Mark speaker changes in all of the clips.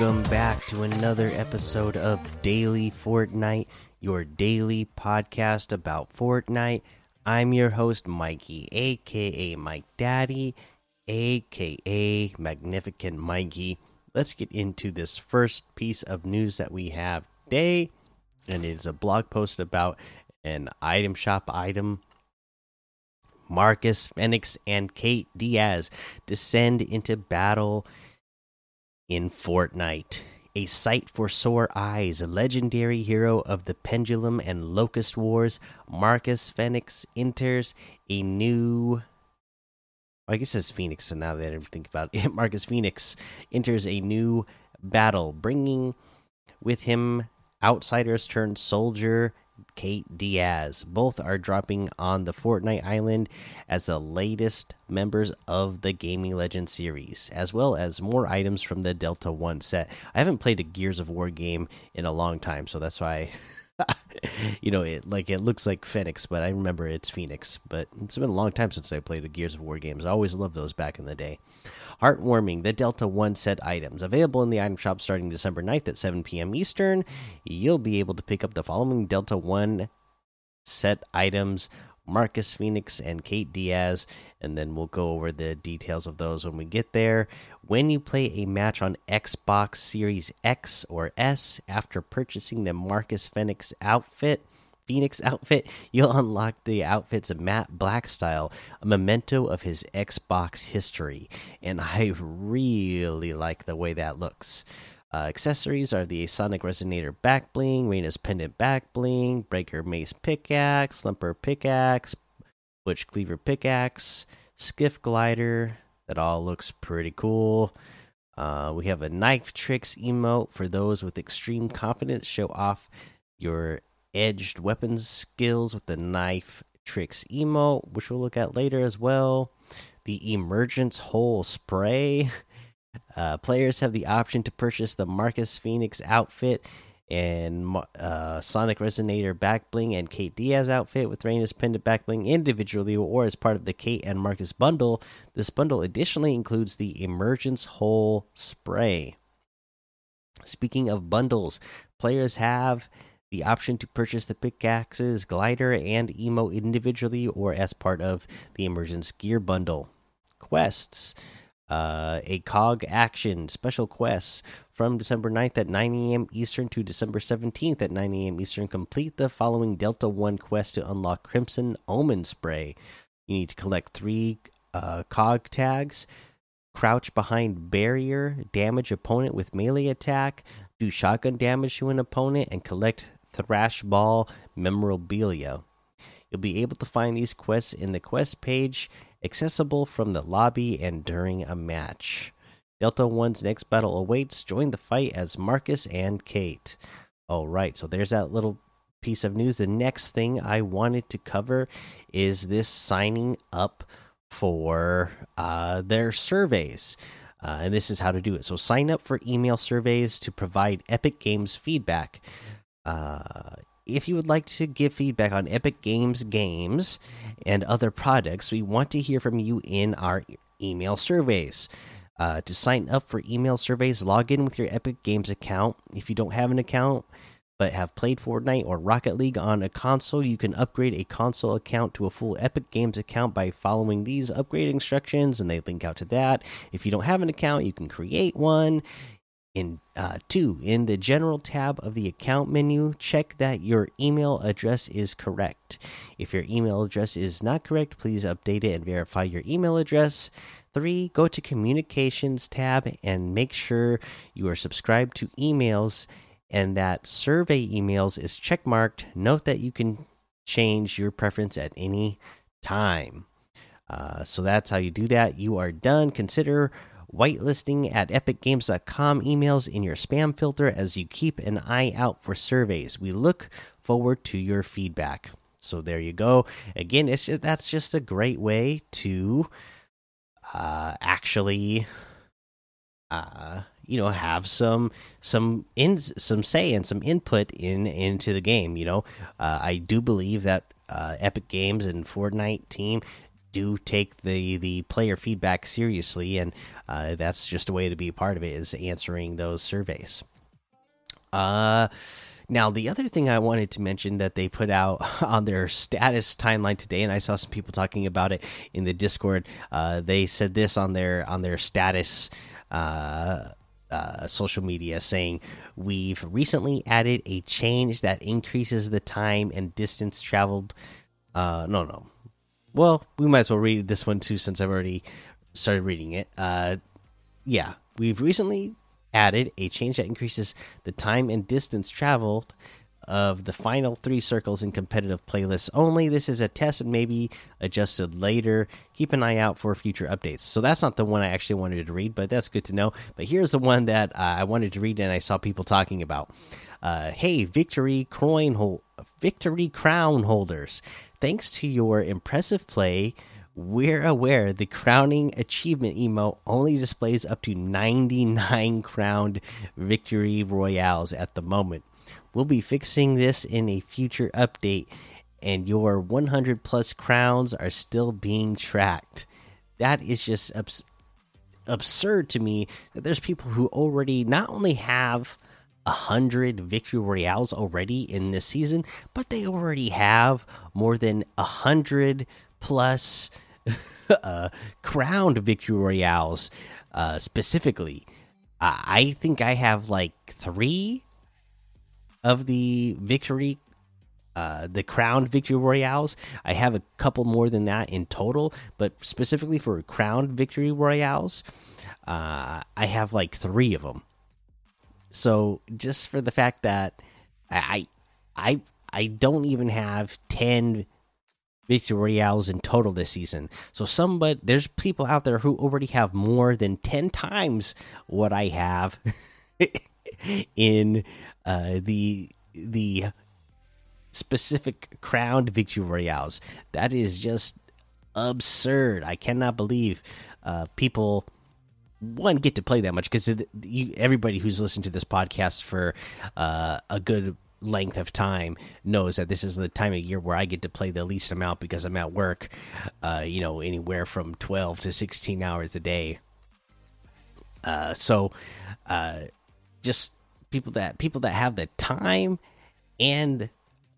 Speaker 1: Welcome back to another episode of Daily Fortnite, your daily podcast about Fortnite. I'm your host, Mikey, aka Mike Daddy, aka Magnificent Mikey. Let's get into this first piece of news that we have today, and it is a blog post about an item shop item. Marcus Phoenix and Kate Diaz descend into battle in Fortnite. A sight for sore eyes, a legendary hero of the Pendulum and Locust Wars, Marcus Phoenix enters a new. I guess it's Phoenix, so now that I think about it, Marcus Phoenix enters a new battle, bringing with him outsiders turned soldier Kate Diaz. Both are dropping on the Fortnite Island as the latest members of the Gaming Legend series, as well as more items from the Delta 1 set. I haven't played a Gears of War game in a long time, so that's why. you know, it like it looks like Phoenix, but I remember it's Phoenix. But it's been a long time since I played the Gears of War games. I always loved those back in the day. Heartwarming, the Delta 1 set items. Available in the item shop starting December 9th at 7 p.m. Eastern. You'll be able to pick up the following Delta 1 set items Marcus Phoenix and Kate Diaz, and then we'll go over the details of those when we get there. When you play a match on Xbox Series X or S after purchasing the Marcus Phoenix outfit, Phoenix outfit, you'll unlock the outfit's matte black style, a memento of his Xbox history. And I really like the way that looks. Uh, accessories are the Sonic Resonator back bling, Reyna's pendant back bling, Breaker Mace pickaxe, Thumper pickaxe, Butch Cleaver pickaxe, Skiff glider. That all looks pretty cool. Uh, we have a knife tricks emote for those with extreme confidence. Show off your edged weapons skills with the knife tricks emote, which we'll look at later as well. The emergence hole spray. Uh, players have the option to purchase the Marcus Phoenix outfit and uh, Sonic Resonator back bling and Kate Diaz outfit with Reyna's pendant back bling individually or as part of the Kate and Marcus bundle. This bundle additionally includes the Emergence Hole spray. Speaking of bundles, players have the option to purchase the pickaxes, glider, and emo individually or as part of the Emergence Gear bundle. Quests uh, a cog action special quests from December 9th at 9 a.m. Eastern to December 17th at 9 a.m. Eastern. Complete the following Delta 1 quest to unlock Crimson Omen Spray. You need to collect three uh, cog tags, crouch behind barrier, damage opponent with melee attack, do shotgun damage to an opponent, and collect Thrash Ball memorabilia. You'll be able to find these quests in the quest page accessible from the lobby and during a match. Delta 1's next battle awaits. Join the fight as Marcus and Kate. All right, so there's that little piece of news. The next thing I wanted to cover is this signing up for uh, their surveys. Uh, and this is how to do it. So sign up for email surveys to provide Epic Games feedback. Uh, if you would like to give feedback on Epic Games games and other products, we want to hear from you in our email surveys. Uh, to sign up for email surveys, log in with your Epic Games account. If you don't have an account but have played Fortnite or Rocket League on a console, you can upgrade a console account to a full Epic Games account by following these upgrade instructions, and they link out to that. If you don't have an account, you can create one. In uh, two, in the general tab of the account menu, check that your email address is correct. If your email address is not correct, please update it and verify your email address. Three, go to communications tab and make sure you are subscribed to emails and that survey emails is checkmarked. Note that you can change your preference at any time. Uh, so that's how you do that. You are done. Consider whitelisting at epicgames.com emails in your spam filter as you keep an eye out for surveys. We look forward to your feedback. So there you go. Again, it's just, that's just a great way to uh, actually uh, you know have some some in some say and some input in into the game you know uh, i do believe that uh, epic games and fortnite team do take the the player feedback seriously, and uh, that's just a way to be a part of it is answering those surveys. Uh, now the other thing I wanted to mention that they put out on their status timeline today, and I saw some people talking about it in the Discord. Uh, they said this on their on their status. Uh, uh, social media saying we've recently added a change that increases the time and distance traveled. Uh, no, no, well, we might as well read this one too since I've already started reading it. Uh, yeah, we've recently added a change that increases the time and distance traveled of the final three circles in competitive playlists only. This is a test and maybe adjusted later. Keep an eye out for future updates. So that's not the one I actually wanted to read, but that's good to know. But here's the one that uh, I wanted to read and I saw people talking about. Uh, hey, victory coin victory crown holders. Thanks to your impressive play, we're aware the crowning achievement emote only displays up to 99 crowned victory royales at the moment. We'll be fixing this in a future update, and your 100 plus crowns are still being tracked. That is just abs absurd to me that there's people who already not only have a hundred victory royales already in this season, but they already have more than a hundred plus uh, crowned victory royales. Uh, specifically, I think I have like three of the victory. Uh, the crowned victory royales. I have a couple more than that in total, but specifically for crowned victory royales, uh, I have like three of them so just for the fact that I I I don't even have 10 victory royales in total this season. So somebody there's people out there who already have more than 10 times what I have in uh, the the specific crowned victory royales. That is just absurd. I cannot believe uh, people one get to play that much because everybody who's listened to this podcast for uh, a good length of time knows that this is the time of year where I get to play the least amount because I'm at work, uh, you know, anywhere from 12 to 16 hours a day. Uh, so, uh, just people that people that have the time and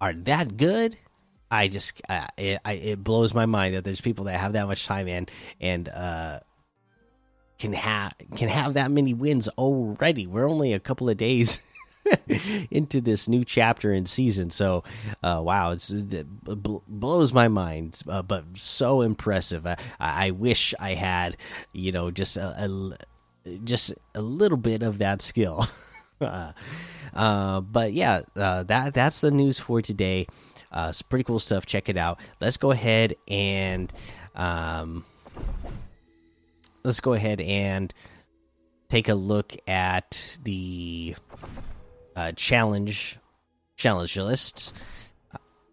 Speaker 1: are that good. I just it, I, it blows my mind that there's people that have that much time and and uh can have can have that many wins already. We're only a couple of days into this new chapter and season, so uh, wow, it's it blows my mind, uh, but so impressive. I, I, wish I had, you know, just a, a just a little bit of that skill. uh, but yeah, uh, that that's the news for today. Uh, some pretty cool stuff. Check it out. Let's go ahead and. Um, let's go ahead and take a look at the uh, challenge challenge lists.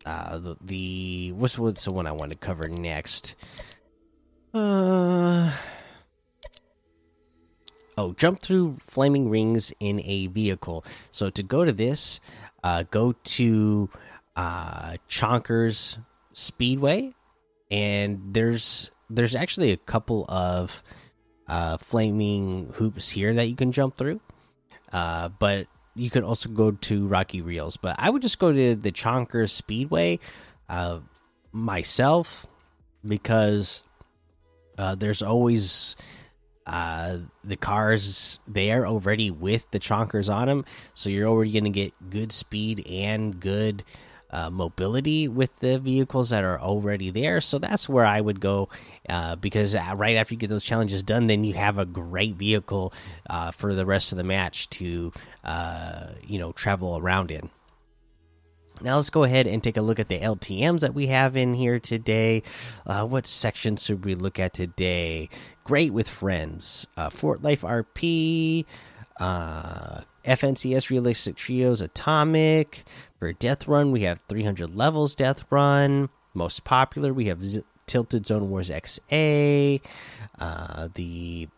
Speaker 1: Uh, the, the what's what's the one I want to cover next? Uh oh, jump through flaming rings in a vehicle. So to go to this, uh, go to uh, Chonkers Speedway, and there's there's actually a couple of uh, flaming hoops here that you can jump through. Uh, but you could also go to Rocky Reels. But I would just go to the Chonker Speedway uh, myself because uh, there's always uh, the cars there already with the chonkers on them, so you're already going to get good speed and good uh, mobility with the vehicles that are already there. So that's where I would go uh, because uh, right after you get those challenges done, then you have a great vehicle uh, for the rest of the match to uh, you know travel around in. Now let's go ahead and take a look at the LTM's that we have in here today. Uh, what section should we look at today? Great with friends, Fort Life RP, FNCS Realistic Trios Atomic, for Death Run, we have 300 levels Death Run. Most popular, we have Tilted Zone Wars XA, uh, the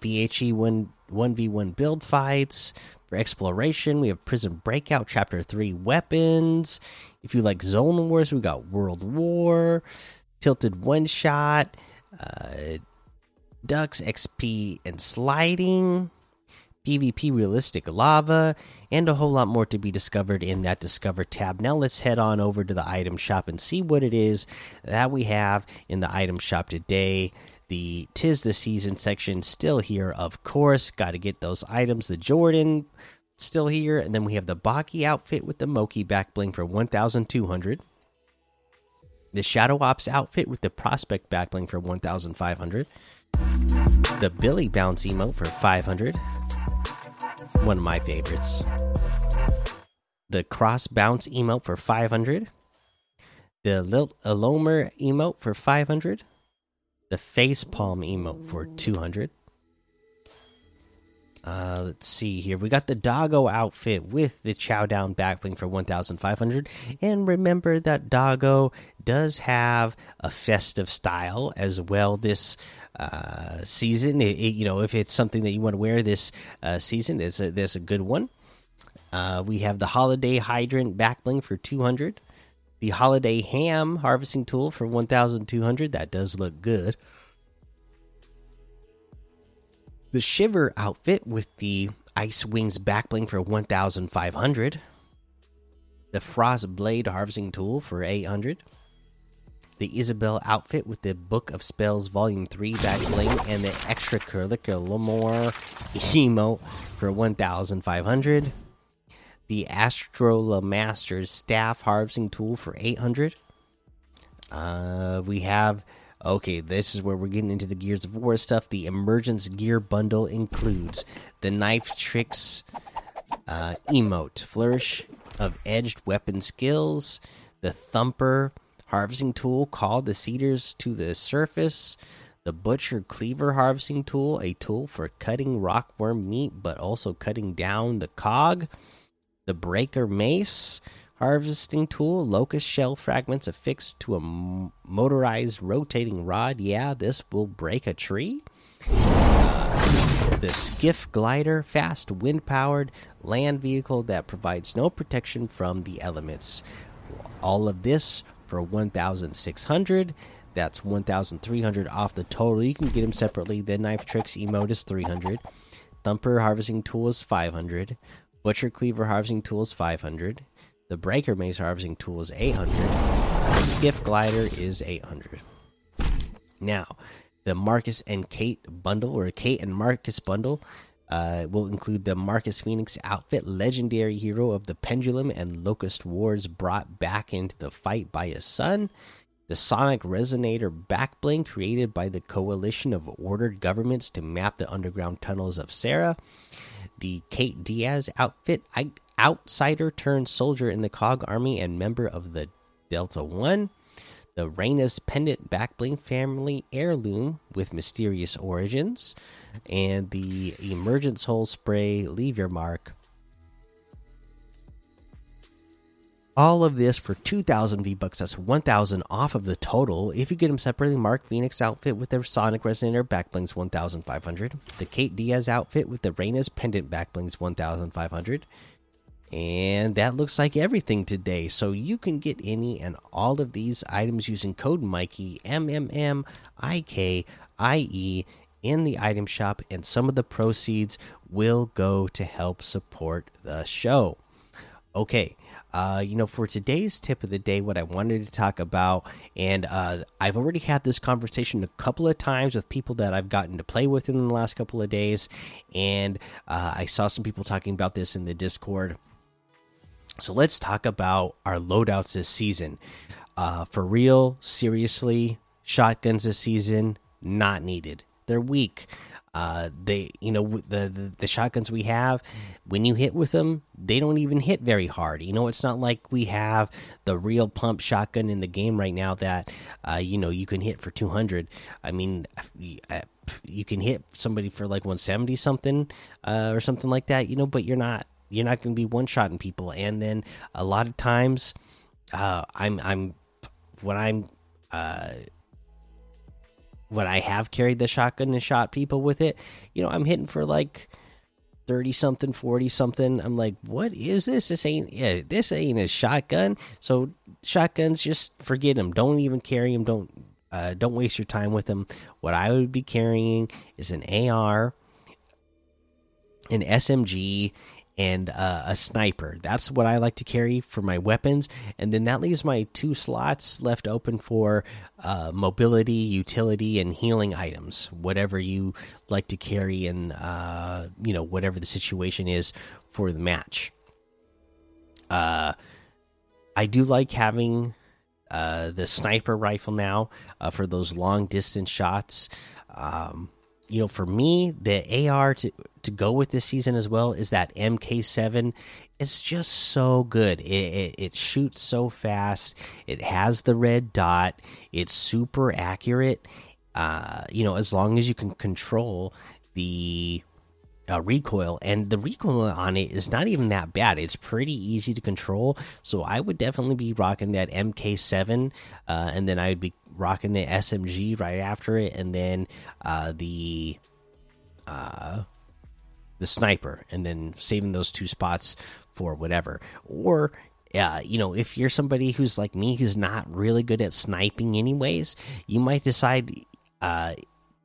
Speaker 1: VHE 1 1v1 build fights. For exploration, we have Prison Breakout Chapter 3 weapons. If you like Zone Wars, we got World War. tilted one shot, uh, ducks XP and sliding, PvP realistic lava, and a whole lot more to be discovered in that Discover tab. Now let's head on over to the item shop and see what it is that we have in the item shop today. The Tis the Season section still here, of course. Got to get those items. The Jordan still here, and then we have the Baki outfit with the Moki back bling for 1,200. The Shadow Ops outfit with the Prospect back bling for 1,500. The Billy Bounce emote for 500. One of my favorites. The Cross Bounce emote for 500. The Lilt Alomer emote for 500 the face palm emote for 200 uh, let's see here. We got the doggo outfit with the chow down backbling for 1500. And remember that doggo does have a festive style as well this uh, season. It, it, you know, if it's something that you want to wear this uh, season, there's a, there's a good one. Uh, we have the holiday hydrant backbling for 200 the holiday ham harvesting tool for 1200 that does look good the shiver outfit with the ice wings backbling for 1500 the frost blade harvesting tool for 800 the isabel outfit with the book of spells volume 3 backbling and the Extra extracurricular emote for 1500 the Astrola Masters staff harvesting tool for 800. Uh, we have okay, this is where we're getting into the Gears of War stuff. The Emergence Gear bundle includes the Knife Tricks uh, emote, Flourish of Edged Weapon Skills, the Thumper harvesting tool called the Cedars to the Surface, the Butcher Cleaver harvesting tool, a tool for cutting rockworm meat but also cutting down the cog the Breaker Mace harvesting tool, locust shell fragments affixed to a motorized rotating rod. Yeah, this will break a tree. Uh, the Skiff Glider, fast wind powered land vehicle that provides no protection from the elements. All of this for 1,600. That's 1,300 off the total. You can get them separately. The Knife Tricks emote is 300. Thumper Harvesting Tool is 500. Butcher Cleaver Harvesting Tool is 500. The Breaker Mace Harvesting Tool is 800. The Skiff Glider is 800. Now, the Marcus and Kate bundle, or Kate and Marcus bundle, uh, will include the Marcus Phoenix outfit, legendary hero of the Pendulum and Locust Wars, brought back into the fight by his son. The Sonic Resonator backbling, created by the coalition of ordered governments to map the underground tunnels of Sera the Kate Diaz outfit, I, outsider turned soldier in the Cog Army and member of the Delta One. The Reyna's pendant backbling family heirloom with mysterious origins, and the emergence hole spray leave your mark all of this for 2000 V bucks. That's 1000 off of the total. If you get them separately, Mark Phoenix outfit with their Sonic Resonator backblings 1500. The Kate Diaz outfit with the Reyna's pendant backblings 1500. And that looks like everything today. So you can get any and all of these items using code Mikey M M M I K I E in the item shop, and some of the proceeds will go to help support the show. Okay, uh, you know, for today's tip of the day, what I wanted to talk about, and uh, I've already had this conversation a couple of times with people that I've gotten to play with in the last couple of days, and uh, I saw some people talking about this in the Discord. So let's talk about our loadouts this season. Uh, for real, seriously, shotguns this season not needed. They're weak. Uh, they, you know, the, the, the shotguns we have, when you hit with them, they don't even hit very hard. You know, it's not like we have the real pump shotgun in the game right now that, uh, you know, you can hit for two hundred. I mean, uh, you can hit somebody for like one seventy something, uh, or something like that. You know, but you're not you're not going to be one shotting people. And then a lot of times, uh, I'm I'm when I'm uh when I have carried the shotgun and shot people with it, you know, I'm hitting for like 30 something, 40 something. I'm like, what is this? This ain't, yeah, this ain't a shotgun. So shotguns, just forget them. Don't even carry them. Don't, uh, don't waste your time with them. What I would be carrying is an AR, an SMG, and uh, a sniper. That's what I like to carry for my weapons, and then that leaves my two slots left open for uh, mobility, utility, and healing items. Whatever you like to carry, and uh, you know whatever the situation is for the match. Uh, I do like having uh, the sniper rifle now uh, for those long distance shots. Um, you know, for me, the AR to to go with this season as well is that MK7. It's just so good. It, it, it shoots so fast. It has the red dot. It's super accurate. Uh, you know, as long as you can control the uh, recoil, and the recoil on it is not even that bad. It's pretty easy to control. So I would definitely be rocking that MK7, uh, and then I would be rocking the SMG right after it, and then uh, the uh, the sniper, and then saving those two spots for whatever. Or uh, you know, if you're somebody who's like me, who's not really good at sniping, anyways, you might decide. Uh,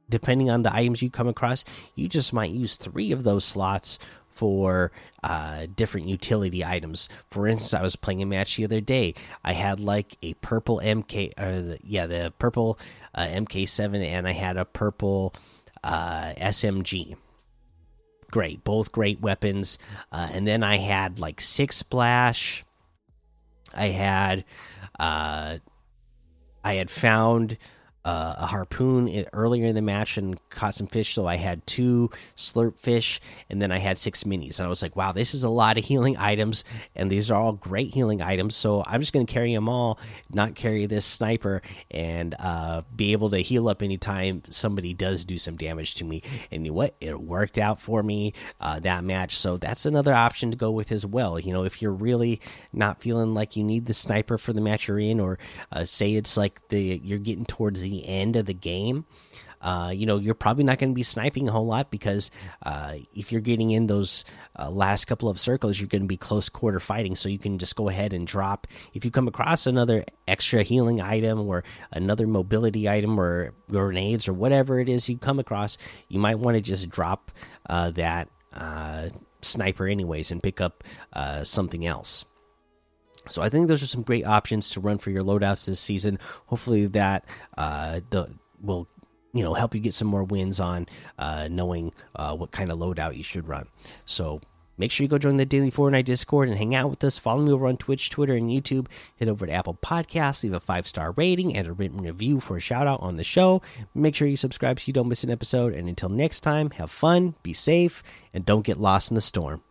Speaker 1: depending on the items you come across, you just might use three of those slots for uh, different utility items. For instance, I was playing a match the other day. I had like a purple MK, or the, yeah, the purple uh, MK7, and I had a purple uh, SMG. Great, both great weapons. Uh, and then I had like six splash. I had, uh, I had found uh, a harpoon earlier in the match and caught some fish. So I had two slurp fish, and then I had six minis. And I was like, wow, this is a lot of healing items, and these are all great healing items. So I'm just going to carry them all, not carry this sniper, and uh, be able to heal up anytime somebody does do some damage to me. And you know what? It worked out for me uh, that match. So that's another option to go with as well. You know, if you're really not feeling like you need the sniper for the match you're in, or uh, say it's like the you're getting towards the the end of the game, uh, you know, you're probably not going to be sniping a whole lot because uh, if you're getting in those uh, last couple of circles, you're going to be close quarter fighting. So you can just go ahead and drop. If you come across another extra healing item or another mobility item or grenades or whatever it is you come across, you might want to just drop uh, that uh, sniper anyways and pick up uh, something else. So I think those are some great options to run for your loadouts this season. Hopefully that uh, the will you know help you get some more wins on uh, knowing uh, what kind of loadout you should run. So make sure you go join the daily Fortnite Discord and hang out with us. Follow me over on Twitch, Twitter, and YouTube. Head over to Apple Podcasts, leave a five star rating and a written review for a shout out on the show. Make sure you subscribe so you don't miss an episode. And until next time, have fun, be safe, and don't get lost in the storm.